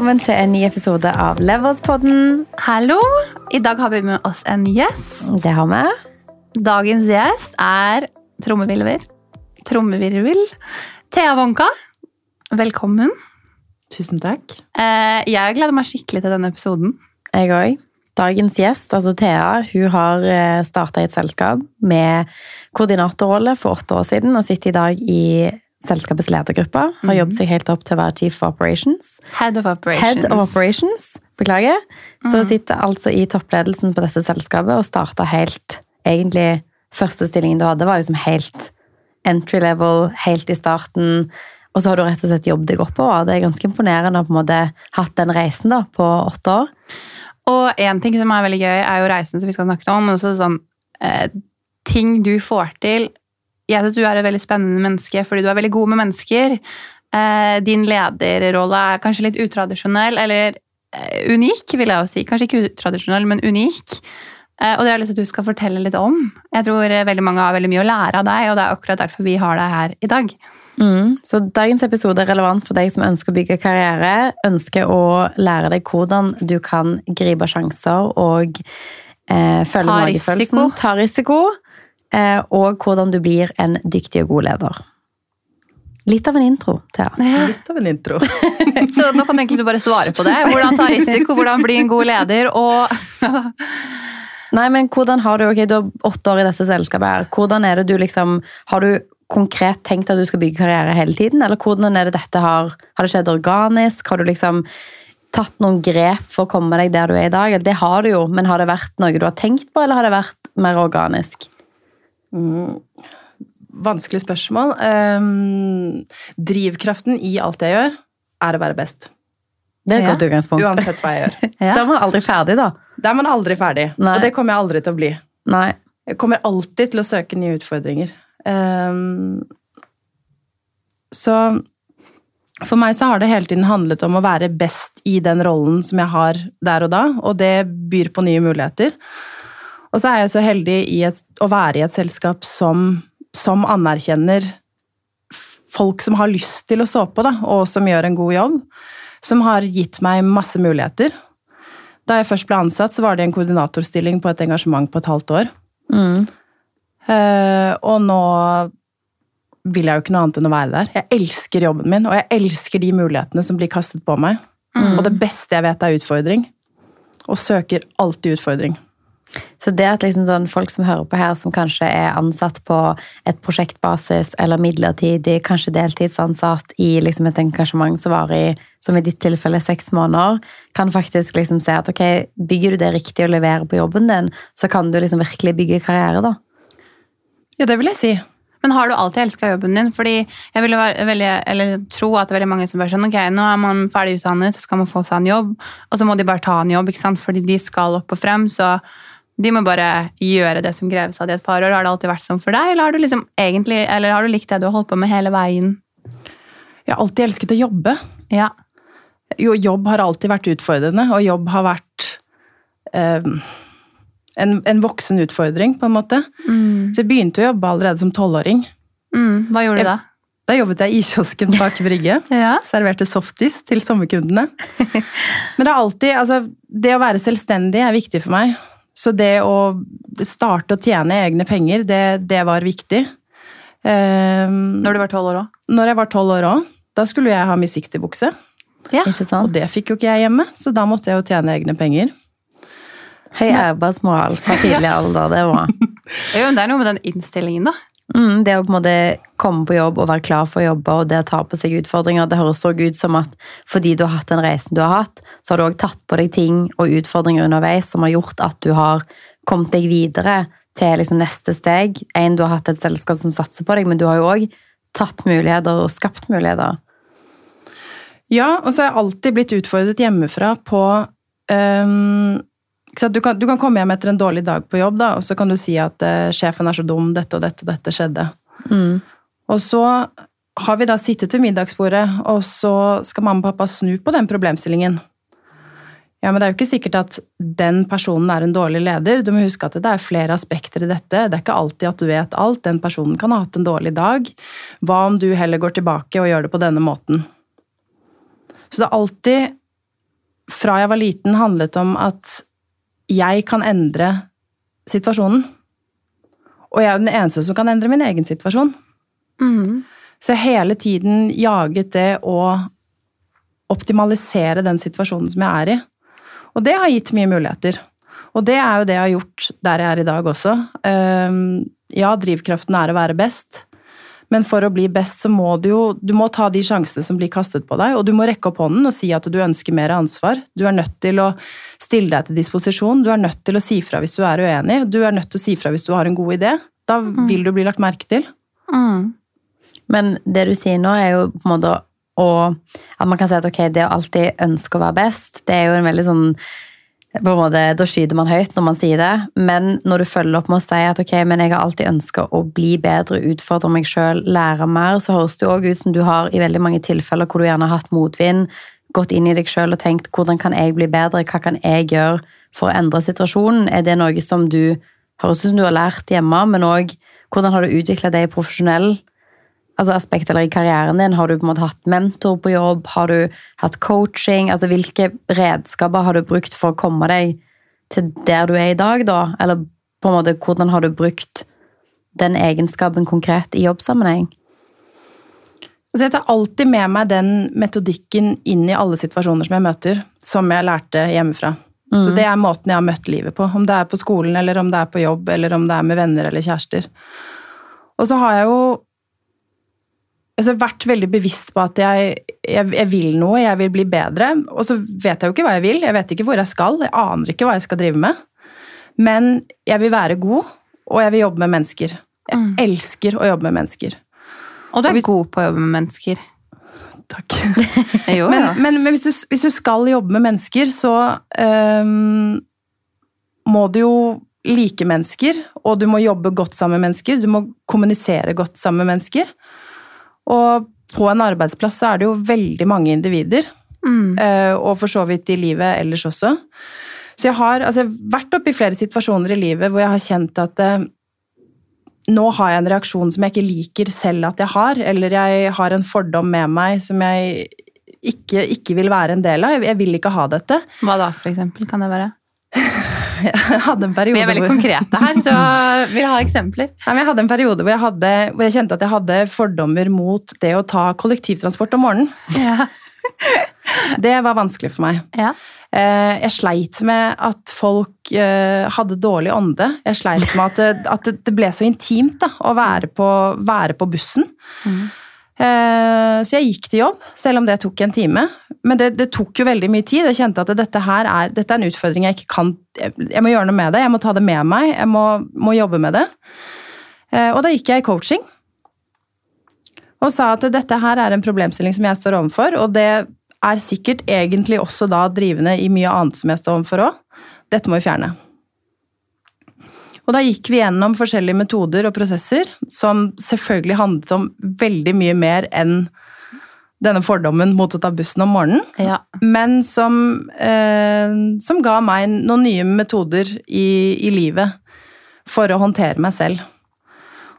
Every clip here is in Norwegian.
Velkommen til en ny episode av Leverspodden. Hallo! I dag har vi med oss en gjest. Det har vi. Dagens gjest er trommevirvel. Trommevirvel. Thea Wonka. Velkommen. Tusen takk. Eh, jeg gleder meg skikkelig til denne episoden. Jeg òg. Dagens gjest, altså Thea, hun har starta i et selskap med koordinatorrolle for åtte år siden og sitter i dag i selskapets ledergruppe. Har jobbet seg helt opp til å være Chief Operations. Head of Operations. Head of Operations, Beklager. Så sitter altså i toppledelsen på dette selskapet og starta helt Egentlig første stillingen du hadde, var liksom helt entry level, helt i starten. Og så har du rett og slett jobbet deg oppover. Det er ganske imponerende å på en måte hatt den reisen da, på åtte år. Og en ting som er veldig gøy, er jo reisen som vi skal snakke om. Men også sånn eh, ting du får til. Jeg synes du er et veldig spennende menneske fordi du er veldig god med mennesker. Eh, din lederrolle er kanskje litt utradisjonell, eller eh, unik, vil jeg jo si. Kanskje ikke utradisjonell, men unik. Eh, og det har jeg lyst til at du skal fortelle litt om. Jeg tror veldig mange har veldig mye å lære av deg, og det er akkurat derfor vi har deg her i dag. Mm. Så dagens episode er relevant for deg som ønsker å bygge karriere, ønsker å lære deg hvordan du kan gripe sjanser og eh, følge Ta magefølelsen. Ta risiko. Eh, og hvordan du blir en dyktig og god leder. Litt av en intro, Thea. Litt av en intro. Så nå kan du egentlig bare svare på det. Hvordan ta risiko, hvordan bli en god leder, og Nei, men hvordan har du, ok, du har åtte år i dette selskapet her. Hvordan er det du liksom, har du konkret tenkt at du skal bygge karriere hele tiden? Eller hvordan er det dette har, har det skjedd organisk? Har du liksom tatt noen grep for å komme deg der du er i dag? Det har du jo, men har det vært noe du har tenkt på, eller har det vært mer organisk? Mm. Vanskelig spørsmål. Um, drivkraften i alt jeg gjør, er å være best. Det er et Ja. godt utgangspunkt. Uansett hva jeg gjør. Ja. Da er man aldri ferdig, da. Da er man aldri ferdig. Nei. Og det kommer jeg aldri til å bli. Nei. Jeg kommer alltid til å søke nye utfordringer. Um, så for meg så har det hele tiden handlet om å være best i den rollen som jeg har der og da, og det byr på nye muligheter. Og så er jeg så heldig i et, å være i et selskap som, som anerkjenner folk som har lyst til å stå på, da, og som gjør en god jobb. Som har gitt meg masse muligheter. Da jeg først ble ansatt, så var det en koordinatorstilling på et engasjement på et halvt år. Mm. Uh, og nå vil jeg jo ikke noe annet enn å være der. Jeg elsker jobben min, og jeg elsker de mulighetene som blir kastet på meg. Og det beste jeg vet, er utfordring. Og søker alltid utfordring. Så det at liksom sånn, folk som hører på her, som kanskje er ansatt på et prosjektbasis eller midlertidig, kanskje deltidsansatt i liksom et engasjement som varer i, som i ditt tilfelle, seks måneder, kan faktisk liksom se at ok, bygger du det riktig og leverer på jobben din, så kan du liksom virkelig bygge karriere, da. Ja, det vil jeg si. Men har du alltid elska jobben din? Fordi jeg vil veldig, tro at det er veldig mange som bare sånn, ok, nå er man ferdig utdannet, så skal man få seg en jobb, og så må de bare ta en jobb, ikke sant? fordi de skal opp og frem, så de må bare gjøre det som kreves av de et par år. Har det alltid vært sånn for deg, eller har du liksom egentlig, eller har du likt det du har holdt på med hele veien? Jeg har alltid elsket å jobbe. Ja. Jo, jobb har alltid vært utfordrende, og jobb har vært eh, en, en voksen utfordring, på en måte. Mm. Så jeg begynte å jobbe allerede som tolvåring. Mm. Hva gjorde du da? Da jobbet jeg i kiosken bak Brygge. Ja. Serverte softis til sommerkundene. Men det er alltid, altså, det å være selvstendig er viktig for meg. Så det å starte å tjene egne penger, det, det var viktig. Um, Når du var tolv år òg? når jeg var tolv år òg, da skulle jeg ha Miss 60-bukse. Ja. Og det fikk jo ikke jeg hjemme, så da måtte jeg jo tjene egne penger. Høy arbeidsmoral fra tidlig alder, det var Jo, det er noe med den innstillingen, da. Mm, det å på en måte komme på jobb og være klar for å jobbe og det å ta på seg utfordringer, det høres også ut som at fordi du har hatt den reisen du har hatt, så har du også tatt på deg ting og utfordringer underveis som har gjort at du har kommet deg videre til liksom neste steg. En, du har hatt et selskap som satser på deg, men du har jo òg tatt muligheter og skapt muligheter. Ja, og så har jeg alltid blitt utfordret hjemmefra på sant, du, kan, du kan komme hjem etter en dårlig dag på jobb, da, og så kan du si at eh, sjefen er så dum, dette og dette og dette skjedde. Mm. Og så har vi da sittet ved middagsbordet, og så skal mamma og pappa snu på den problemstillingen. Ja, men det er jo ikke sikkert at den personen er en dårlig leder. Du må huske at det er flere aspekter i dette. Det er ikke alltid at du vet alt. Den personen kan ha hatt en dårlig dag. Hva om du heller går tilbake og gjør det på denne måten? Så det har alltid, fra jeg var liten, handlet om at jeg kan endre situasjonen. Og jeg er den eneste som kan endre min egen situasjon. Mm. Så hele tiden jaget det å optimalisere den situasjonen som jeg er i. Og det har gitt mye muligheter. Og det er jo det jeg har gjort der jeg er i dag også. Ehm, ja, drivkraften er å være best, men for å bli best så må du jo du må ta de sjansene som blir kastet på deg, og du må rekke opp hånden og si at du ønsker mer ansvar. Du er nødt til å stille deg til disposisjon, du er nødt til å si fra hvis du er uenig, du er nødt til å si fra hvis du har en god idé. Da vil du bli lagt merke til. Mm. Men det du sier nå, er jo på en måte å At man kan si at ok, det å alltid ønske å være best, det er jo en veldig sånn på en måte, Da skyter man høyt når man sier det, men når du følger opp med å si at ok, men jeg har alltid ønska å bli bedre, utfordre meg sjøl, lære mer, så høres det òg ut som du har i veldig mange tilfeller hvor du gjerne har hatt motvind, gått inn i deg sjøl og tenkt hvordan kan jeg bli bedre, hva kan jeg gjøre for å endre situasjonen? Er det noe som du høres ut som du har lært hjemme, men òg hvordan har du utvikla det i profesjonell altså aspekt eller i karrieren din? Har du på en måte hatt mentor på jobb? Har du hatt coaching? Altså Hvilke redskaper har du brukt for å komme deg til der du er i dag, da? Eller på en måte, hvordan har du brukt den egenskapen konkret i jobbsammenheng? Altså jeg tar alltid med meg den metodikken inn i alle situasjoner som jeg møter, som jeg lærte hjemmefra. Så det er måten jeg har møtt livet på. Om det er på skolen, eller om det er på jobb, eller om det er med venner eller kjærester. Og så har jeg jo altså, vært veldig bevisst på at jeg, jeg, jeg, vil noe, jeg vil bli bedre. Og så vet jeg jo ikke hva jeg vil, jeg vet ikke hvor jeg skal, jeg aner ikke hva jeg skal drive med. Men jeg vil være god, og jeg vil jobbe med mennesker. Jeg Mm. elsker å jobbe med mennesker. Og du er Og hvis- god på å jobbe med mennesker. Takk. Jo, Men, ja. men, men hvis, du, hvis du skal jobbe med mennesker, så um, må du jo like mennesker, og du må jobbe godt sammen med mennesker. Du må kommunisere godt sammen med mennesker. Og på en arbeidsplass så er det jo veldig mange individer, Mm. øh, og for så vidt i livet ellers også. Så jeg har, altså, jeg har vært oppe i flere situasjoner i livet hvor jeg har kjent at øh, nå har jeg en reaksjon som jeg ikke liker selv at jeg har, eller jeg har en fordom med meg som jeg ikke, ikke vil være en del av. Jeg vil ikke ha dette. Hva da, for eksempel? Kan det være? Jeg hadde en periode Vi er veldig hvor, konkrete her, så vil ha eksempler. Nei, jeg hadde en periode hvor jeg, hadde, hvor jeg kjente at jeg hadde fordommer mot det å ta kollektivtransport om morgenen. Ja. Det var vanskelig for meg. Ja. Eh, Jeg sleit med at folk eh, hadde dårlig ånde. Jeg sleit med at det, at det- det ble så intimt da, å være på, være på bussen. Mm. Eh, Så jeg gikk til jobb, selv om det tok en time. Men det, det tok jo veldig mye tid. Jeg kjente at dette her er, dette er en utfordring jeg ikke kan Jeg må gjøre noe med det. Jeg må ta det med meg. Jeg må, må jobbe med det. Eh, Og da gikk jeg i coaching. Og sa at dette her er en problemstilling som jeg står overfor, og det er sikkert egentlig også da drivende i mye annet som jeg står overfor òg. Dette må vi fjerne. Og da gikk vi gjennom forskjellige metoder og prosesser som selvfølgelig handlet om veldig mye mer enn denne fordommen mot å ta bussen om morgenen, Ja. men som, eh, som ga meg noen nye metoder i, i livet for å håndtere meg selv.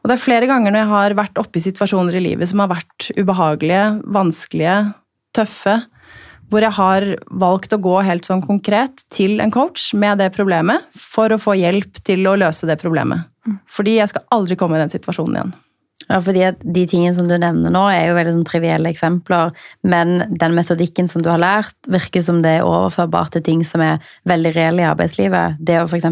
Og det er flere ganger når jeg har vært oppe i situasjoner i livet som har vært ubehagelige, vanskelige, tøffe, hvor jeg har valgt å gå helt sånn konkret til en coach med det problemet for å få hjelp til å løse det problemet. Fordi jeg skal aldri komme i den situasjonen igjen. Ja, fordi De tingene som du nevner nå, er jo veldig sånn trivielle eksempler. Men den metodikken som du har lært, virker som det er overførbart til ting som er veldig reelle i arbeidslivet. Det å f.eks.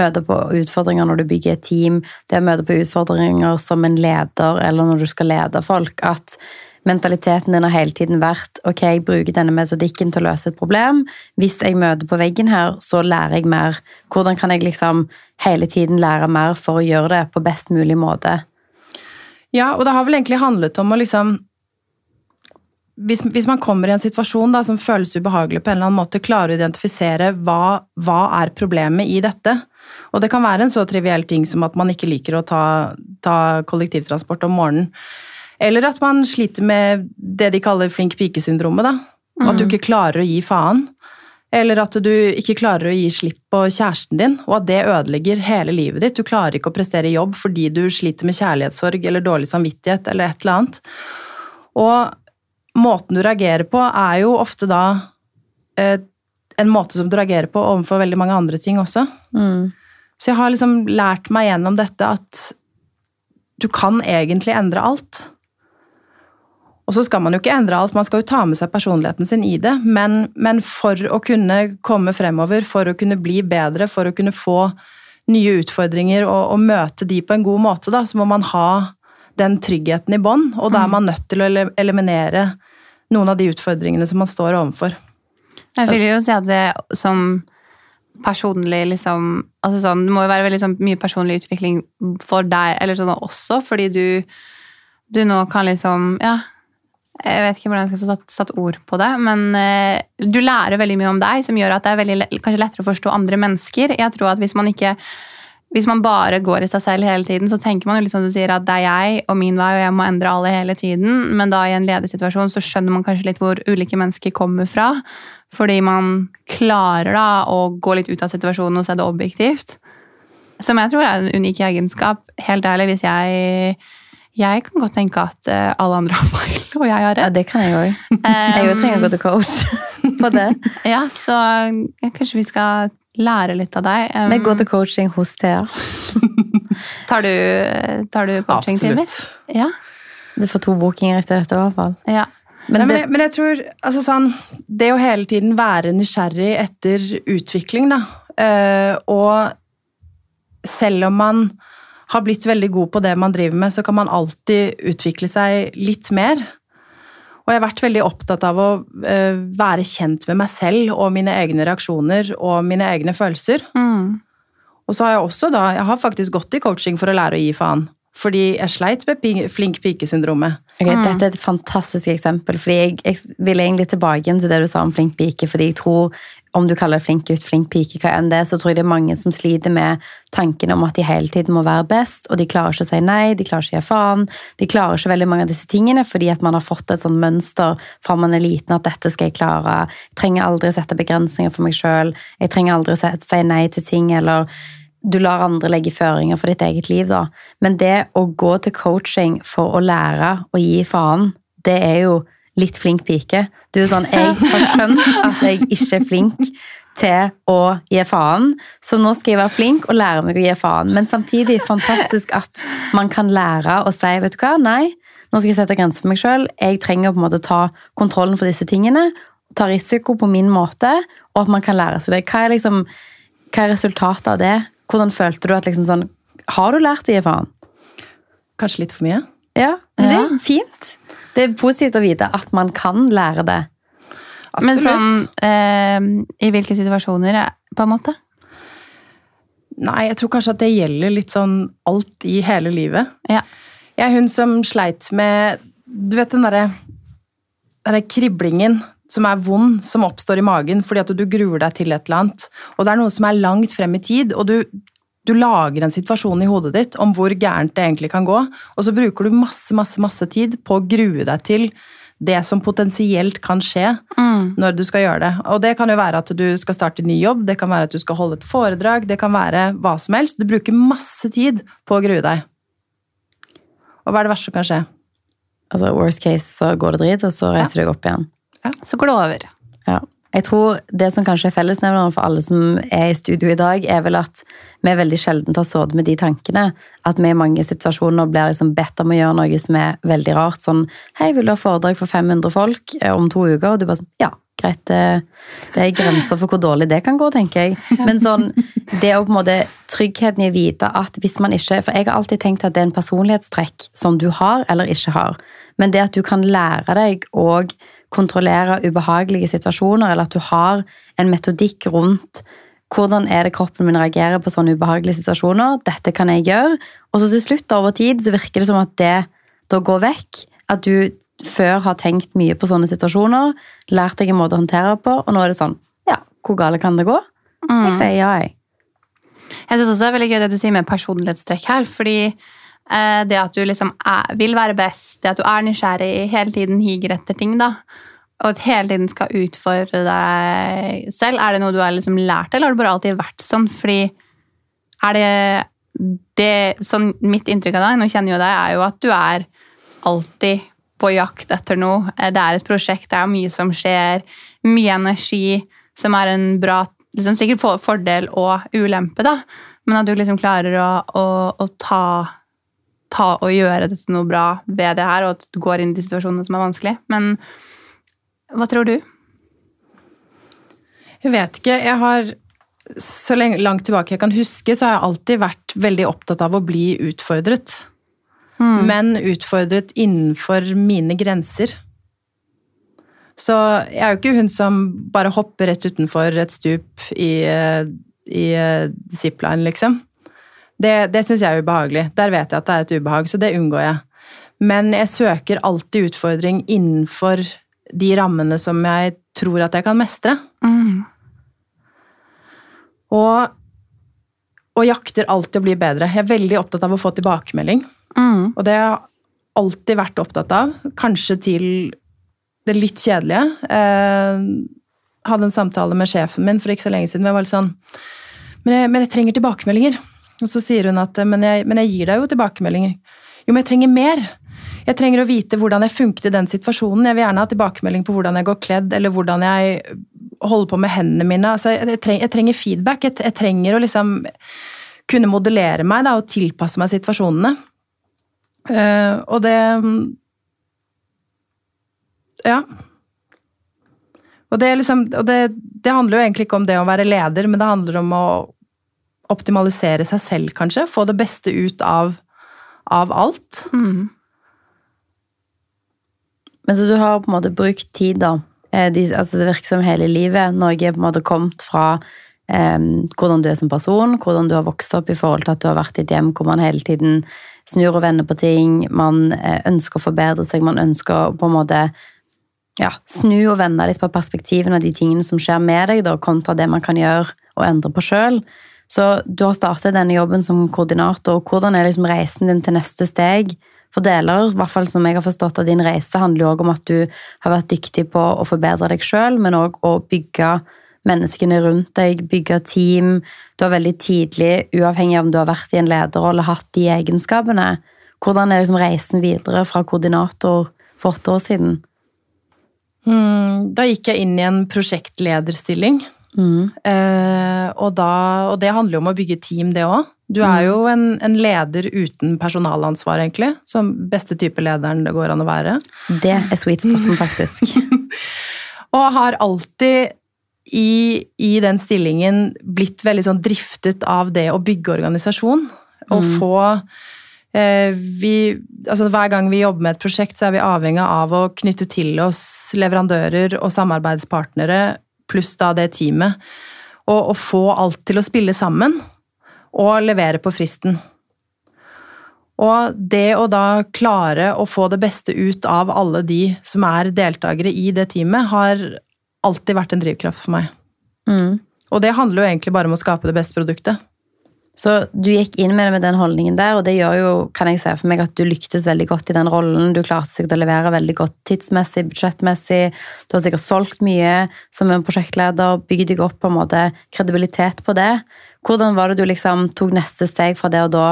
møte på utfordringer når du bygger et team, det å møte på utfordringer som en leder eller når du skal lede folk. At mentaliteten din har hele tiden vært ok, jeg bruker denne metodikken til å løse et problem. Hvis jeg møter på veggen her, så lærer jeg mer. Hvordan kan jeg liksom hele tiden lære mer for å gjøre det på best mulig måte? Ja, og det har vel egentlig handlet om å liksom hvis, hvis man kommer i en situasjon da, som føles ubehagelig på en eller annen måte, klare å identifisere hva, hva er problemet i dette. Og det kan være en så triviell ting som at man ikke liker å ta, ta kollektivtransport om morgenen. Eller at man sliter med det de kaller flink pike-syndromet. da. At du ikke klarer å gi faen. Eller at du ikke klarer å gi slipp på kjæresten din, og at det ødelegger hele livet ditt. Du klarer ikke å prestere i jobb fordi du sliter med kjærlighetssorg eller dårlig samvittighet eller et eller annet. Og måten du reagerer på, er jo ofte da eh, en måte som du reagerer på overfor veldig mange andre ting også. Mm. Så jeg har liksom lært meg gjennom dette at du kan egentlig endre alt. Og så skal man jo ikke endre alt, man skal jo ta med seg personligheten sin i det. Men, men for å kunne komme fremover, for å kunne bli bedre, for å kunne få nye utfordringer og, og møte de på en god måte, da, så må man ha den tryggheten i bånn. Og da er man nødt til å eliminere noen av de utfordringene som man står overfor. Jeg vil jo si at det som personlig liksom altså sånn, Det må jo være veldig sånn, mye personlig utvikling for deg eller sånn også, fordi du, du nå kan liksom Ja, jeg vet ikke hvordan jeg skal få satt, satt ord på det, men eh, du lærer veldig mye om deg, som gjør at det er veldig, kanskje lettere å forstå andre mennesker. Jeg tror at hvis man ikke hvis man bare går i seg selv hele tiden, så tenker man jo litt som du sier at det er jeg og min vei, og jeg må endre alle hele tiden. Men da i en ledig situasjon så skjønner man kanskje litt hvor ulike mennesker kommer fra. Fordi man klarer da å gå litt ut av situasjonen og se det objektivt. Som jeg tror er en unik egenskap. Helt ærlig, hvis jeg Jeg kan godt tenke at eh, alle andre har feil, og jeg har Ja, det kan jeg òg. Jeg òg trenger å gå til coach på det. Ja, så ja, kanskje vi skal lære litt av deg. Um, Vi går til coaching hos Thea. Tar du, tar du coachingtimer? Ja. Du får to bookinger etter dette, i hvert fall. ja. Men, Nei, men, jeg, men jeg tror altså sånn, Det å hele tiden være nysgjerrig etter utvikling, da. uh, og selv om man har blitt veldig god på det man driver med, så kan man alltid utvikle seg litt mer. Og jeg har vært veldig opptatt av å eh, være kjent med meg selv og mine egne reaksjoner og mine egne følelser. Mm. Og så har jeg også da, jeg har faktisk gått i coaching for å lære å gi faen. Fordi jeg sleit med flink pike-syndromet. ok, Dette er et fantastisk eksempel, fordi jeg, jeg vil egentlig tilbake igjen til det du sa om flink pike. fordi jeg tror, om du kaller det flink gutt, flink pike, hva enn det, så tror jeg det er mange som sliter med tanken om at de hele tiden må være best, og de klarer ikke å si nei, de klarer ikke å gi faen. De klarer ikke veldig mange av disse tingene fordi at man har fått et sånt mønster fra man er liten at dette skal jeg klare. Jeg trenger aldri å sette begrensninger for meg sjøl. Jeg trenger aldri å si nei til ting eller du lar andre legge føringer for ditt eget liv, da. Men det å gå til coaching for å lære å gi faen, det er jo litt flink pike. Du er sånn, jeg har skjønt at jeg ikke er flink til å gi faen, så nå skal jeg være flink og lære meg å gi faen. Men samtidig fantastisk at man kan lære å si, vet du hva, nei, nå skal jeg sette grenser for meg selv. Jeg trenger på en måte ta kontrollen for disse tingene, ta risiko på min måte, og at man kan lære seg det. Hva er liksom, hva er resultatet av det? Hvordan følte du at liksom sånn, har du lært å gi faen? Kanskje litt for mye. Ja, men det er fint. Det er positivt å vite at man kan lære det. Men sånn eh, I hvilke situasjoner, eh, på en måte? Nei, jeg tror kanskje at det gjelder litt sånn alt i hele livet. Ja. Jeg er hun som sleit med Du vet den derre derre kriblingen som er vond, som oppstår i magen fordi at du gruer deg til et eller annet. Og det er noe som er langt frem i tid, og du, du lager en situasjon i hodet ditt om hvor gærent det egentlig kan gå, og så bruker du masse, masse, masse tid på å grue deg til det som potensielt kan skje Mm. når du skal gjøre det. Og det kan jo være at du skal starte ny jobb, det kan være at du skal holde et foredrag, det kan være hva som helst. Du bruker masse tid på å grue deg. Og hva er det verste som kan skje? Altså, worst case så går det drit, og så reiser du deg opp igjen. Så går det over. Ja. Jeg tror det som kanskje er fellesnevneren for alle som er i studio i dag, er vel at vi veldig sjelden har sittet med de tankene. At vi i mange situasjoner blir liksom bedt om å gjøre noe som er veldig rart. Sånn Hei, vil du ha foredrag for 500 folk eh, om to uker? Og du bare sånn Ja, greit. Det, er grenser for hvor dårlig det kan gå, tenker jeg. Men sånn, det å på en måte tryggheten i å vite at hvis man ikke For jeg har alltid tenkt at det er en personlighetstrekk som du har eller ikke har. Men det at du kan lære deg å kontrollere ubehagelige situasjoner, eller at du har en metodikk rundt hvordan er det kroppen min reagerer på sånne ubehagelige situasjoner, dette kan jeg gjøre. Og så til slutt, over tid, så virker det som at det da går vekk. At du før har tenkt mye på sånne situasjoner, lært deg en måte å håndtere på, og nå er det sånn Ja, hvor gale kan det gå? Jeg sier ja, jeg. Jeg synes også det er veldig gøy det du sier med personlighetstrekk her, fordi eh, det at du liksom er, vil være best, det at du er nysgjerrig, hele tiden higer etter ting, da, og at hele tiden skal utfordre deg selv, er det noe du har liksom lært, eller har det bare alltid vært sånn? Fordi er det, det sånn Mitt inntrykk av deg, nå kjenner jo deg, er jo at du er alltid på jakt etter noe. Det er et prosjekt, det er mye som skjer, mye energi, som er en bra liksom Sikkert fordel og ulempe, da, men at du liksom klarer å, å, å ta, ta og gjøre dette noe bra ved det her, og at du går inn i de situasjonene som er vanskelig. Men hva tror du? Jeg vet ikke. Jeg har så langt tilbake jeg kan huske, så har jeg alltid vært veldig opptatt av å bli utfordret. Men utfordret innenfor mine grenser. Så jeg er jo ikke hun som bare hopper rett utenfor et stup i, i eh, zipline, liksom. Det, det syns jeg er ubehagelig. Der vet jeg at det er et ubehag, så det unngår jeg. Men jeg søker alltid utfordring innenfor de rammene som jeg tror at jeg kan mestre. Mm. Og, og jakter alltid å bli bedre. Jeg er veldig opptatt av å få tilbakemelding. Mm. Og det har jeg alltid vært opptatt av. Kanskje til det litt kjedelige. Eh, hadde en samtale med sjefen min for ikke så lenge siden. men jeg var litt sånn, men jeg, men jeg trenger tilbakemeldinger. Og så sier hun at men jeg, men jeg gir deg jo tilbakemeldinger. Jo, men jeg trenger mer. Jeg trenger å vite hvordan jeg funket i den situasjonen. Jeg vil gjerne ha tilbakemelding på hvordan jeg går kledd, eller hvordan jeg holder på med hendene mine. Altså, jeg, trenger, jeg trenger feedback. Jeg, jeg trenger å liksom kunne modellere meg da, og tilpasse meg situasjonene. Uh, og det Ja. Og, det, liksom, og det, det handler jo egentlig ikke om det å være leder, men det handler om å optimalisere seg selv, kanskje. Få det beste ut av, av alt. Mm. Men så du har på en måte brukt tid, da. Eh, De, altså det virker som hele livet. Norge på en måte kommet fra eh, hvordan du er som person, hvordan du har vokst opp i forhold til at du har vært i et hjem hvor man hele tiden snur og vender på ting. Man eh, ønsker å forbedre seg, man ønsker å på en måte ja, snu og vende litt på perspektivene av de tingene som skjer med deg, da, kontra det man kan gjøre og endre på sjøl. Så du har startet denne jobben som koordinator. Hvordan er liksom reisen din til neste steg? For deler, i hvert fall som jeg har forstått av din reise, handler jo også om at du har vært dyktig på å forbedre deg sjøl, men òg å bygge menneskene rundt deg, bygge team. Du har veldig tidlig, uavhengig av om du har vært i en lederrolle, hatt de egenskapene. Hvordan er liksom reisen videre fra koordinator for åtte år siden? Mm, da gikk jeg inn i en prosjektlederstilling. Mm. Eh, og, da, og det handler jo om å bygge team, det òg. Du er jo en, en leder uten personalansvar, egentlig. Som beste type lederen det går an å være. Det er sweet spoten, faktisk. Og har alltid i, i den stillingen blitt veldig sånn driftet av det å bygge organisasjon. Og få eh, vi, altså Hver gang vi jobber med et prosjekt, så er vi avhengig av å knytte til oss leverandører og samarbeidspartnere, pluss da det teamet. Og, og få alt til å spille sammen. Og levere på fristen. Og det å da klare å få det beste ut av alle de som er deltakere i det teamet, har alltid vært en drivkraft for meg. Mm. Og det handler jo egentlig bare om å skape det beste produktet. Så du gikk inn med det med den holdningen der, og det gjør jo, kan jeg se for meg, at du lyktes veldig godt i den rollen. Du klarte sikkert å levere veldig godt tidsmessig, budsjettmessig. Du har sikkert solgt mye som en prosjektleder, bygd deg opp på en måte kredibilitet på det. Hvordan var det du liksom tok neste steg fra det, og da,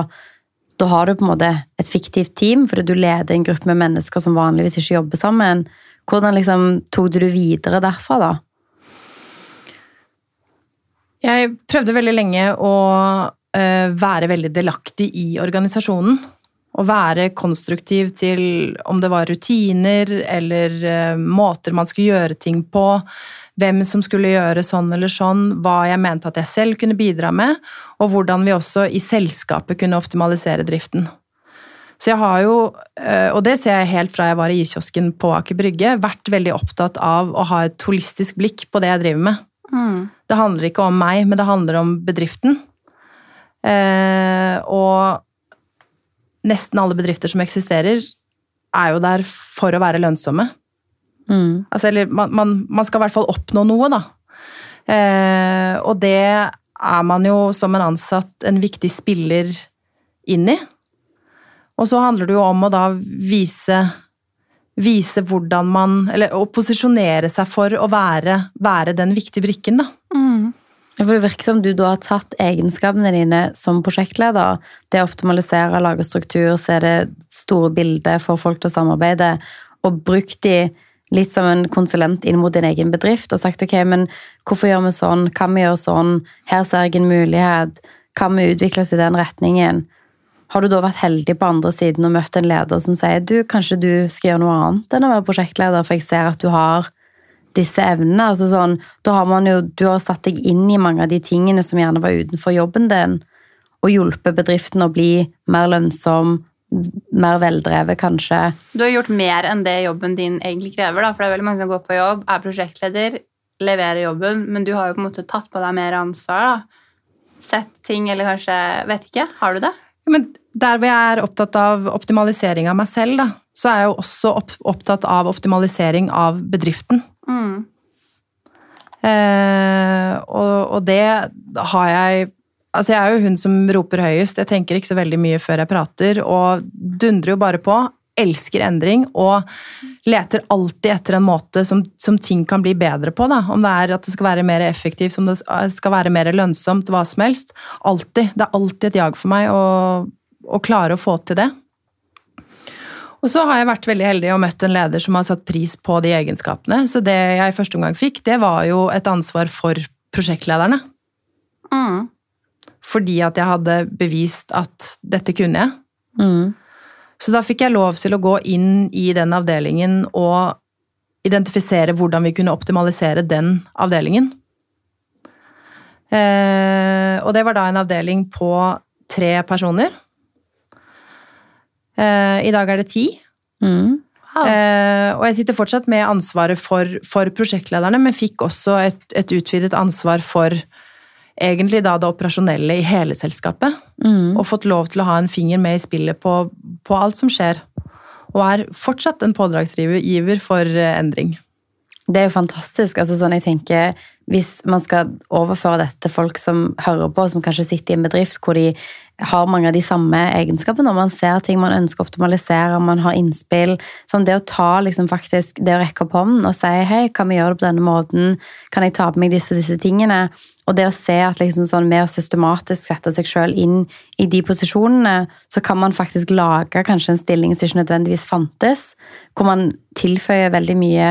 da har du på en måte et fiktivt team, fordi du leder en gruppe med mennesker som vanligvis ikke jobber sammen. Hvordan liksom tok du det videre derfra, da? Jeg prøvde veldig lenge å eh, være veldig delaktig i organisasjonen. Å være konstruktiv til om det var rutiner eller eh, måter man skulle gjøre ting på. Hvem som skulle gjøre sånn eller sånn. Hva jeg mente at jeg selv kunne bidra med. Og hvordan vi også i selskapet kunne optimalisere driften. Så jeg har jo, eh, og det ser jeg helt fra jeg var i iskiosken på Aker Brygge, vært veldig opptatt av å ha et holistisk blikk på det jeg driver med. Mm. Det handler ikke om meg, men det handler om bedriften. Eh, og nesten alle bedrifter som eksisterer, er jo der for å være lønnsomme. Mm. Altså, eller man, man, man skal i hvert fall oppnå noe, da. Eh, og det er man jo som en ansatt en viktig spiller inn i. Og så handler det jo om å da vise Vise hvordan man Eller å posisjonere seg for å være, være den viktige brikken, da. Mm. For Det virker som du da har tatt egenskapene dine som prosjektleder. Det å optimalisere, lage struktur, se det store bildet, få folk til å samarbeide. og brukt de litt som en konsulent inn mot din egen bedrift og sagt ok, men hvorfor gjør vi sånn, kan vi gjøre sånn, her ser jeg en mulighet, kan vi utvikle oss i den retningen? Har du da vært heldig på andre siden og møtt en leder som sier du, kanskje du skal gjøre noe annet enn å være prosjektleder, for jeg ser at du har disse evnene. altså sånn, Da har man jo, du har satt deg inn i mange av de tingene som gjerne var utenfor jobben din, og hjulpet bedriften å bli mer lønnsom, mer veldrevet, kanskje. Du har gjort mer enn det jobben din egentlig krever. da, for det er veldig mange som går på jobb, er prosjektleder, leverer jobben, men du har jo på en måte tatt på deg mer ansvar. da. Sett ting, eller kanskje Vet ikke. Har du det? Ja, Men der hvor jeg er opptatt av optimalisering av meg selv, da, så er jeg jo også opptatt av optimalisering av bedriften. Mm. Eh, og, og, det har jeg Altså, jeg er jo hun som roper høyest. Jeg tenker ikke så veldig mye før jeg prater, og dundrer jo bare på. Elsker endring og leter alltid etter en måte som, som, ting kan bli bedre på. Da. Om det er at det skal være mer effektivt, om det skal være mer lønnsomt, hva som helst. Alltid. Det er alltid et jag for meg å, å klare å få til det. Og så har jeg vært veldig heldig og møtt en leder som har satt pris på de egenskapene. Så det jeg i første omgang fikk, det var jo et ansvar for prosjektlederne. Mm. Fordi at jeg hadde bevist at dette kunne jeg. Mm. Så da fikk jeg lov til å gå inn i den avdelingen og identifisere hvordan vi kunne optimalisere den avdelingen. Eh, og det var da en avdeling på tre personer. Eh, I dag er det ti. Mm. Wow. Eh, og jeg sitter fortsatt med ansvaret for, for prosjektlederne, men fikk også et, et, utvidet ansvar for egentlig da det operasjonelle i hele selskapet. Mm. Og fått lov til å ha en finger med i spillet på, på alt som skjer. Og er fortsatt en pådragsgiver for eh, endring. Det er jo fantastisk. altså sånn jeg tenker, Hvis man skal overføre dette til folk som hører på, som kanskje sitter i en bedrift hvor de har mange av de samme egenskapene, og man ser ting man ønsker å optimalisere, man har innspill sånn Det å ta liksom faktisk, det å rekke opp hånden og si hei, kan vi gjøre det på denne måten, kan jeg ta på meg disse og disse tingene? Og det å se at liksom sånn, med å systematisk sette seg sjøl inn i de posisjonene, så kan man faktisk lage kanskje en stilling som ikke nødvendigvis fantes, hvor man tilføyer veldig mye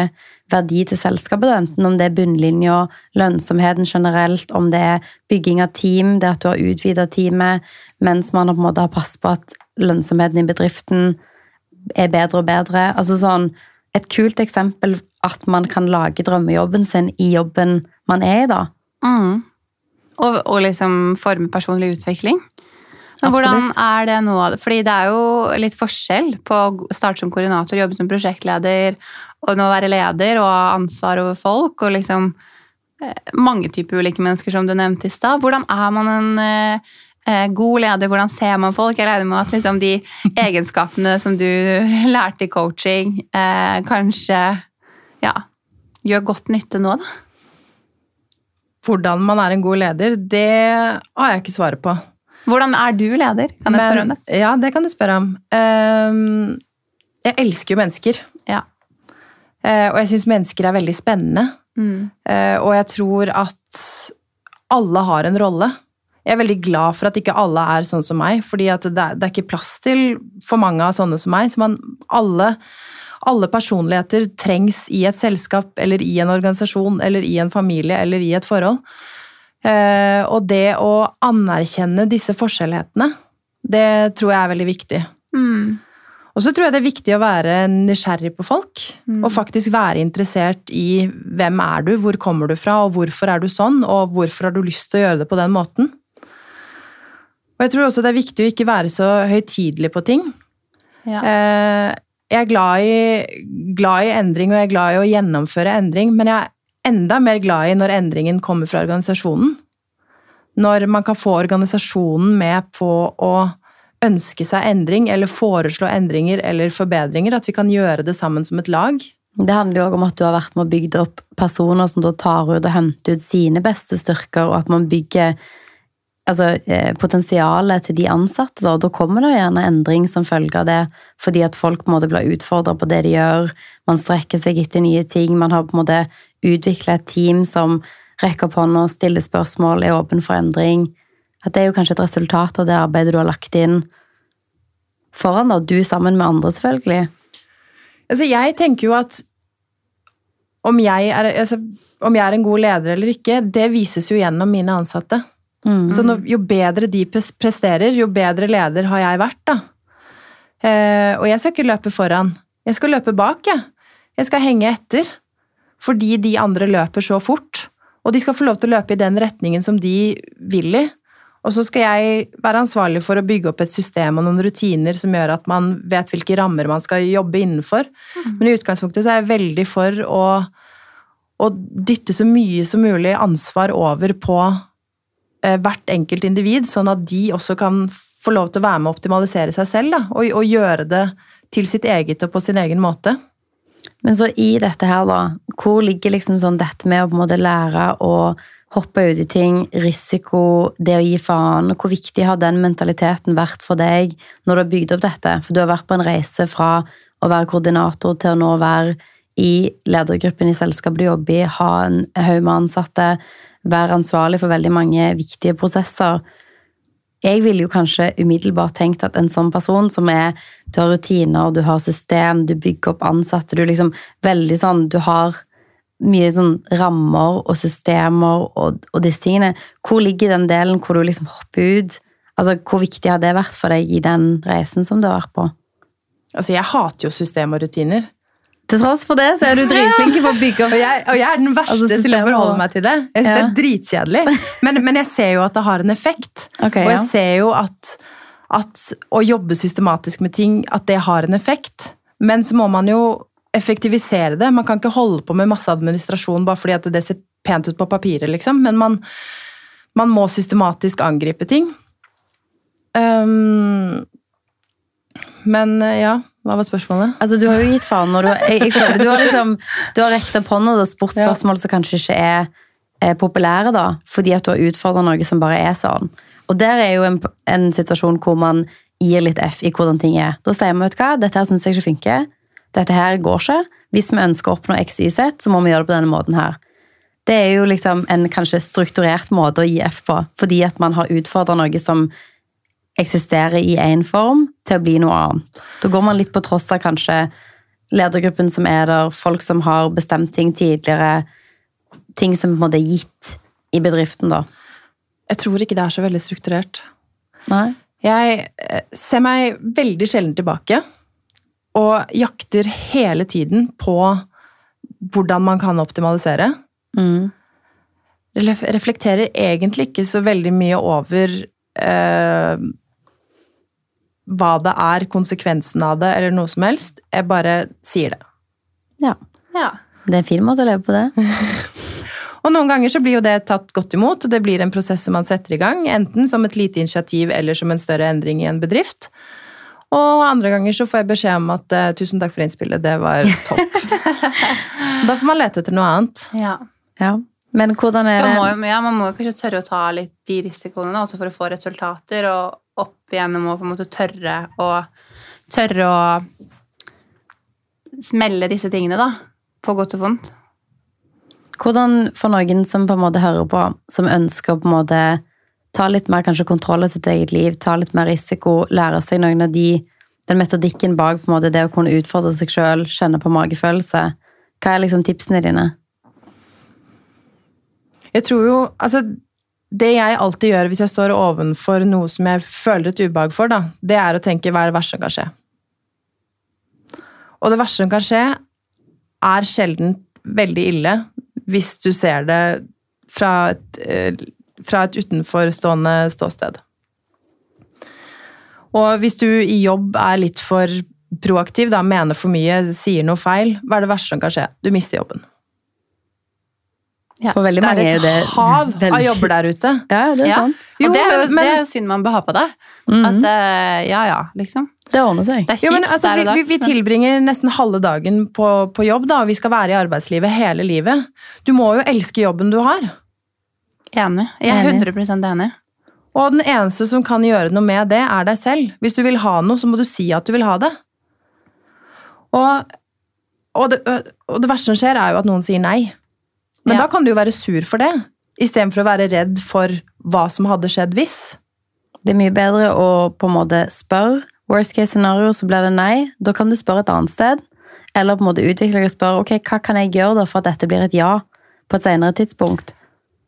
verdi til selskapet, enten om det er bunnlinja, lønnsomheten generelt, om det er bygging av team, det at du har utvida teamet, mens man på en måte har passet på at lønnsomheten i bedriften er bedre og bedre. Altså sånn, Et kult eksempel at man kan lage drømmejobben sin i jobben man er i, da. Mm. Og, og, liksom forme personlig utvikling. Men hvordan er det nå? Fordi det er jo litt forskjell på å starte som koordinator, jobbe som prosjektleder og nå være leder og ha ansvar over folk og liksom eh, mange typer ulike mennesker, som du nevnte i stad. Hvordan er man en eh, eh, god leder? Hvordan ser man folk? Jeg regner med at liksom, de egenskapene som du lærte i coaching, eh, kanskje ja, gjør godt nytte nå, da? Hvordan man er en god leder, det har jeg ikke svaret på. Hvordan er du leder? Kan jeg Men, spørre om det? Ja, det kan du spørre om. Um, jeg elsker jo mennesker. Uh, og jeg syns mennesker er veldig spennende. Mm. Uh, og jeg tror at alle har en rolle. Jeg er veldig glad for at ikke alle er sånn som meg, fordi det er, det, er ikke plass til for mange av sånne som meg. Så man, alle, alle personligheter trengs i et selskap eller i en organisasjon eller i en familie eller i et forhold. Uh, og det å anerkjenne disse forskjellighetene, det tror jeg er veldig viktig. Mm. Og så tror jeg det er viktig å være nysgjerrig på folk. Mm. Og faktisk være interessert i hvem er du, hvor kommer du fra, og hvorfor er du sånn, og hvorfor har du lyst til å gjøre det på den måten. Og jeg tror også det er viktig å ikke være så høytidelig på ting. Ja. Eh, jeg er glad i, glad i, endring, og jeg er glad i å gjennomføre endring, men jeg er enda mer glad i når endringen kommer fra organisasjonen. Når man kan få organisasjonen med på å ønske seg endring, eller foreslå endringer eller forbedringer. At vi kan gjøre det sammen som et lag. Det handler jo også om at du har vært med og bygd opp personer som da tar ut og henter ut sine beste styrker, og at man bygger altså, eh, potensialet til de ansatte. Da. da kommer det gjerne endring som følge av det, fordi at folk på en måte blir utfordra på det de gjør. Man strekker seg etter nye ting. Man har på en måte utvikla et team som rekker opp hånda, stiller spørsmål, er åpen for endring. At det er jo kanskje et resultat av det arbeidet du har lagt inn foran, da. Du sammen med andre, selvfølgelig. Altså, jeg tenker jo at om jeg, er, altså, om jeg er en god leder eller ikke, det vises jo gjennom mine ansatte. Mm. Så når, jo bedre de presterer, jo bedre leder har jeg vært, da. Eh, og jeg skal ikke løpe foran. Jeg skal løpe bak, jeg. Jeg skal henge etter. Fordi de andre løper så fort. Og de skal få lov til å løpe i den retningen som de vil i. Og så skal jeg være ansvarlig for å bygge opp et system og noen rutiner som gjør at man vet hvilke rammer man skal jobbe innenfor. Men i utgangspunktet så er jeg veldig for å, å dytte så mye som mulig ansvar over på eh, hvert enkelt individ, sånn at de også kan få lov til å være med å optimalisere seg selv, da, og, og gjøre det til sitt eget og på sin egen måte. Men så i dette her, da, hvor ligger liksom sånn dette med å på en måte lære å hoppe ut i ting, risiko, det å gi faen, hvor viktig har den mentaliteten vært for deg når du har bygd opp dette? For du har vært på en reise fra å være koordinator til å nå være i ledergruppen i selskapet du jobber i, ha en haug med ansatte, være ansvarlig for veldig mange viktige prosesser. Jeg ville jo kanskje umiddelbart tenkt at en sånn person som er Du har rutiner, du har system, du bygger opp ansatte, du liksom veldig sånn Du har mye sånn rammer og systemer og, og disse tingene. Hvor ligger den delen hvor du liksom hopper ut? Altså, Hvor viktig har det vært for deg i den reisen som du har vært på? Altså, jeg hater jo system og rutiner. Til tross for det, så er du dritflink på å bygge opp Og jeg, og jeg er den verste altså, til å forholde meg til det. Jeg synes det er dritkjedelig. Men, men jeg ser jo at det har en effekt. Okay, og jeg ja. ser jo at, at å jobbe systematisk med ting, at det har en effekt. Men så må man jo effektivisere det. Man kan ikke holde på med masse administrasjon bare fordi at det ser pent ut på papiret, liksom. Men man, man må systematisk angripe ting. Um, men eh, ja, hva var spørsmålet? Altså, du har jo gitt faen når du jeg, jeg føler, Du har liksom Du har rekt opp hånda og spurt Ja. som kanskje ikke er, er populære, da, fordi at du har utfordra noe som bare er sånn. Og der er jo en, en situasjon hvor man gir litt F i hvordan ting er. Da sier man vet du hva, dette her syns jeg ikke funker. Dette her går ikke. Hvis vi ønsker å oppnå XYZ, så må vi gjøre det på denne måten her. Det er jo liksom en kanskje strukturert måte å gi F på, fordi at man har utfordra noe som eksisterer i én form, til å bli noe annet. Da går man litt på tross av kanskje ledergruppen som er der, folk som har bestemt ting tidligere, ting som på en måte er gitt i bedriften, da. Jeg tror ikke det er så veldig strukturert. Nei? Jeg eh, ser meg veldig sjelden tilbake, og jakter hele tiden på hvordan man kan optimalisere. Mm. Reflekterer egentlig ikke så veldig mye over eh, hva det er, konsekvensen av det, eller noe som helst. Jeg bare sier det. Ja. Ja. Det er en fin måte å leve på det. Og noen ganger så blir jo det tatt godt imot, og det blir en prosess som man setter i gang, enten som et lite initiativ eller som en større endring i en bedrift. Og andre ganger så får jeg beskjed om at eh, tusen takk for innspillet, det var topp. da får man lete etter noe annet. ja. Ja. Men hvordan er det man, må, det ja, man må jo kanskje tørre å ta litt de risikoene også for å få resultater, og opp igjennom å på en måte tørre å Tørre å smelle disse tingene, da. På godt og vondt. Hvordan for noen som på en måte hører på, som ønsker å på en måte ta litt mer kanskje kontroll av sitt eget liv, ta litt mer risiko, lære seg noen av de den metodikken bak på en måte det å kunne utfordre seg sjøl, kjenne på magefølelse. Hva er liksom tipsene dine? Jeg tror jo Altså, det jeg alltid gjør hvis jeg står ovenfor noe som jeg føler et ubehag for, da, det er å tenke hva er det verste som kan skje? Og det verste som kan skje, er sjelden veldig ille hvis du ser det fra et, eh, fra et utenforstående ståsted. Og hvis du i jobb er litt for proaktiv, da, mener for mye, sier noe feil, hva er det verste som kan skje? Du mister jobben. For veldig Det mange er jo det et hav av jobber der ute. Ja, det er Ja. sant. Jo, og det er, jo, men- det er jo synd man bør ha på det. Mhm. At uh, ja, ja, liksom. Det ordner seg. Det er kjipt Jo, men altså, der vi, og da. vi, vi tilbringer nesten halve dagen på, på jobb, da, og vi skal være i arbeidslivet hele livet. Du må jo elske jobben du har. Enig. Jeg er 100% enig. Og den eneste som kan gjøre noe med det, er deg selv. Hvis du vil ha noe, så må du si at du vil ha det. Og, og, det, og det verste som skjer, er jo at noen sier nei. Men Ja. da kan du jo være sur for det, istedenfor å være redd for hva som hadde skjedd hvis. Det er mye bedre å på en måte spørre. Worst case scenario, så blir det nei. Da kan du spørre et annet sted. Eller på en måte utvikle deg og spørre ok, hva kan jeg gjøre da for at dette blir et ja på et senere tidspunkt.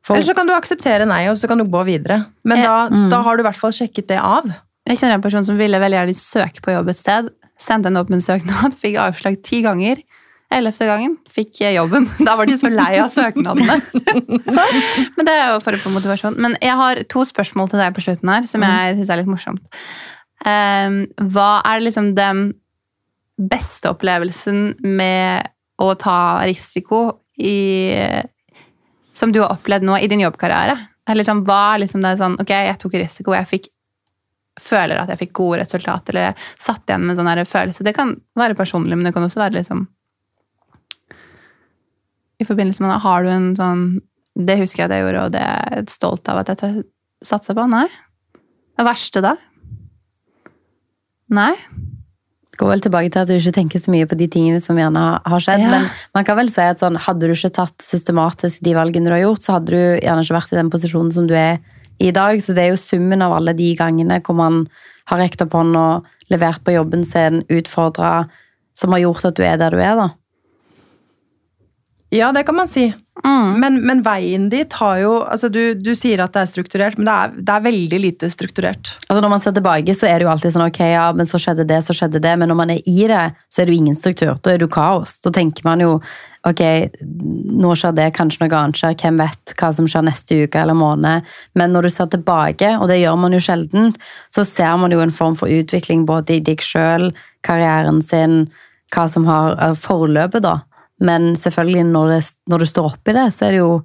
For, Eller så kan du akseptere nei, og så kan du gå videre. Men da, Mm. da har du i hvert fall sjekket det av. Jeg kjenner en person som ville veldig gjerne søke på jobb et sted. Sendte en åpen søknad, fikk avslag ti ganger. Ellevte gangen fikk jeg jobben. Da var de så lei av søknadene. Så, men det er jo for å få motivasjon. Men jeg har to spørsmål til deg på slutten her, som jeg syns er litt morsomt. Um, hva er liksom den beste opplevelsen med å ta risiko i Som du har opplevd nå i din jobbkarriere? Eller sånn, hva er liksom det sånn Ok, jeg tok risiko, jeg fikk føler at jeg fikk gode resultater, eller jeg satt igjen med en sånn følelse. Det kan være personlig, men det kan også være liksom I forbindelse med det, har du en sånn Det husker jeg at jeg gjorde, og det er jeg stolt av at jeg satsa på. Nei. Det verste da? Nei. Går vel tilbake til at du ikke tenker så mye på de tingene som gjerne har- skjedd. Ja. Men man kan vel si at sånn, hadde du ikke tatt systematisk de valgene du har gjort, så hadde du gjerne ikke vært i den posisjonen som du er i dag. Så det er jo summen av alle de gangene hvor man har rekt opp og levert på jobben sin, utfordra, som har gjort at du er der du er, da. Ja, det kan man si. Mm. Men, men veien dit har jo altså du, du sier at det er strukturert, men det er, det er veldig lite strukturert. Altså Når man ser tilbake, så er det jo alltid sånn ok, ja, men så skjedde det, så skjedde det. Men når man er i det, så er det jo ingen struktur. Da er det jo kaos. Da tenker man jo ok, nå skjer det, kanskje noe annet skjer. Hvem vet hva som skjer neste uke eller måned. Men når du ser tilbake, og det gjør man jo sjelden, så ser man jo en form for utvikling både i deg sjøl, karrieren sin, hva som har eh, forløpet, da. Men selvfølgelig, når, det, når du står oppi det, så er det jo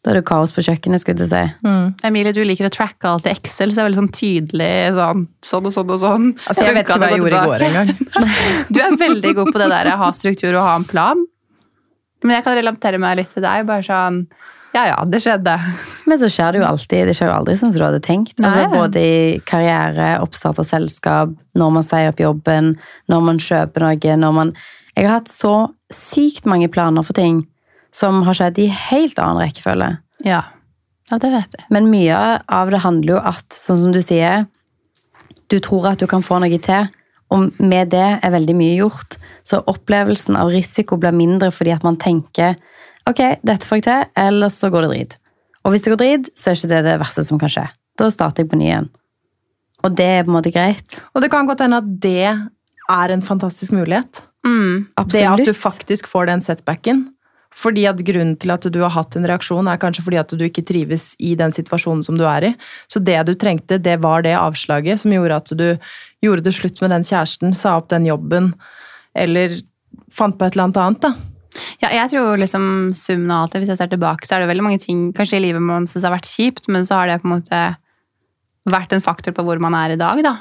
da er det kaos på kjøkkenet, skulle jeg si. Emilie, du liker å tracke alt i Excel, så det er veldig sånn tydelig sånn, sånn og sånn og sånn. Altså, jeg vet ikke hva jeg å gjorde i går engang. Du er veldig god på det der, ha struktur og ha en plan. Men jeg kan relatere meg litt til deg. bare sånn, Ja ja, det skjedde. Men så skjer det jo alltid. Det skjer jo aldri sånn som du hadde tenkt. Altså, både i karriere, oppstart av selskap, når man sier opp jobben, når man kjøper noe, når man Jeg har hatt så sykt mange planer for ting som har skjedd i helt annen rekkefølge. Ja. ja, det vet jeg. Men mye av det handler jo at, sånn som du sier, du tror at du kan få noe til, og med det er veldig mye gjort. Så opplevelsen av risiko blir mindre fordi at man tenker ok, dette får jeg til, eller så går det drit. Og hvis det går drit, så er ikke det det verste som kan skje. Da starter jeg på ny igjen. Og det er på en måte greit. Og det kan godt hende at det er en fantastisk mulighet. Mm. Det at du faktisk får den setbacken. Fordi at grunnen til at du har hatt en reaksjon, er kanskje fordi at du ikke trives i den situasjonen som du er i. Så det du trengte, det var det avslaget som gjorde at du gjorde det slutt med den kjæresten, sa opp den jobben, eller fant på et eller annet annet, da. Ja, jeg tror liksom summen av alt det, hvis jeg ser tilbake, så er det veldig mange ting kanskje i livet man synes har vært kjipt, men så har det på en måte vært en faktor på hvor man er i dag, da.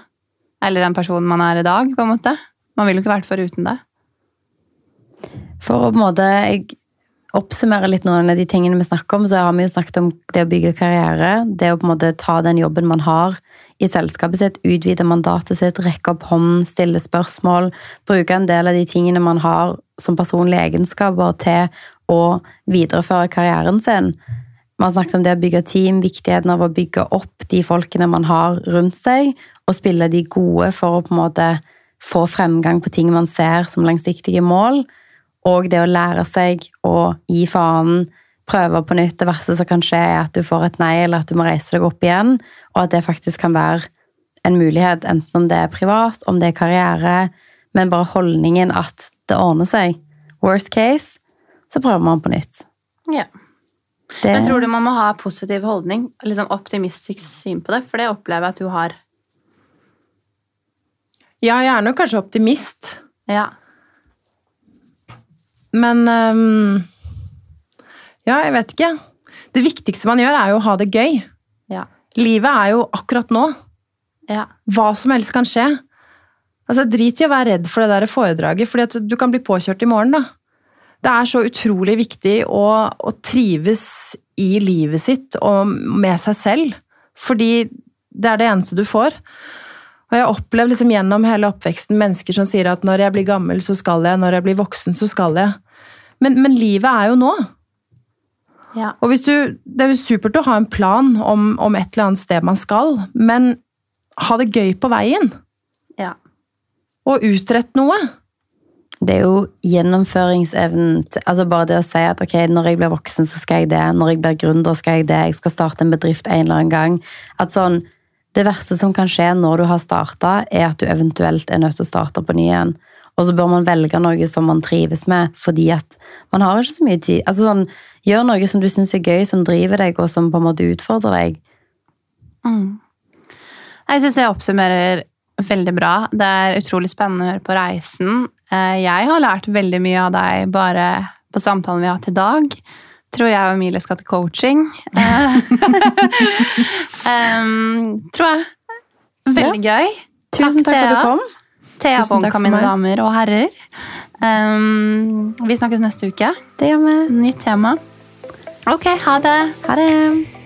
Eller den personen man er i dag, på en måte. Man ville jo ikke vært foruten det. For å på en måte oppsummere litt noen av de tingene vi snakker om, så har vi jo snakket om det å bygge karriere. Det å på en måte ta den jobben man har i selskapet sitt, utvide mandatet sitt, rekke opp hånden, stille spørsmål. Bruke en del av de tingene man har som personlige egenskaper til å videreføre karrieren sin. Har snakket om det å bygge team, viktigheten av å bygge opp de folkene man har rundt seg, og spille de gode for å på en måte få fremgang på ting man ser som langsiktige mål. Og det å lære seg å gi faen, prøve på nytt. Det verste som kan skje, er at du får et nei, eller at du må reise deg opp igjen. Og at det faktisk kan være en mulighet, enten om det er privat, om det er karriere, men bare holdningen at det ordner seg. Worst case, så prøver man på nytt. Ja. Det, Men tror du man må ha positiv holdning, liksom optimistisk syn på det? For det opplever jeg at du har. Ja, jeg er nok kanskje optimist, Ja. Men um, Ja, jeg vet ikke. Det viktigste man gjør, er jo å ha det gøy. Ja. Livet er jo akkurat nå. Ja. Hva som helst kan skje. Altså, Drit i å være redd for det der foredraget, at du kan bli påkjørt i morgen. da. Det er så utrolig viktig å, å trives i livet sitt og med seg selv. Fordi det er det eneste du får. Og jeg har opplevd liksom gjennom hele oppveksten mennesker som sier at når jeg blir gammel, så skal jeg. Når jeg blir voksen, så skal jeg. Men, men livet er jo nå. Ja. Og hvis du, Det er jo supert å ha en plan om, om et eller annet sted man skal, men ha det gøy på veien. ja. Og utrett noe. Det er jo gjennomføringsevnen Altså bare det å si at ok, når jeg blir voksen, så skal jeg det. Når jeg blir gründer, skal jeg det. Jeg skal starte en bedrift en eller annen gang. At sånn Det verste som kan skje når du har starta, er at du eventuelt er nødt til å starte på ny igjen. Og så bør man velge noe som man trives med, fordi at man har ikke så mye tid. Altså sånn, Gjør noe som du syns er gøy, som driver deg, og som på en måte utfordrer deg. Mm. Jeg syns jeg oppsummerer veldig bra. Det er utrolig spennende å høre på reisen. Eh, Jeg har lært veldig mye av deg bare på samtalen vi har hatt i dag. Tror jeg og Emilie skal til coaching. um, tror jeg. Veldig gøy. Tusen takk for at du kom. Thea takk Bonka, mine damer og herrer. Um, vi snakkes neste uke. Det gjør vi. Nytt tema. Ok, ha det. Ha det.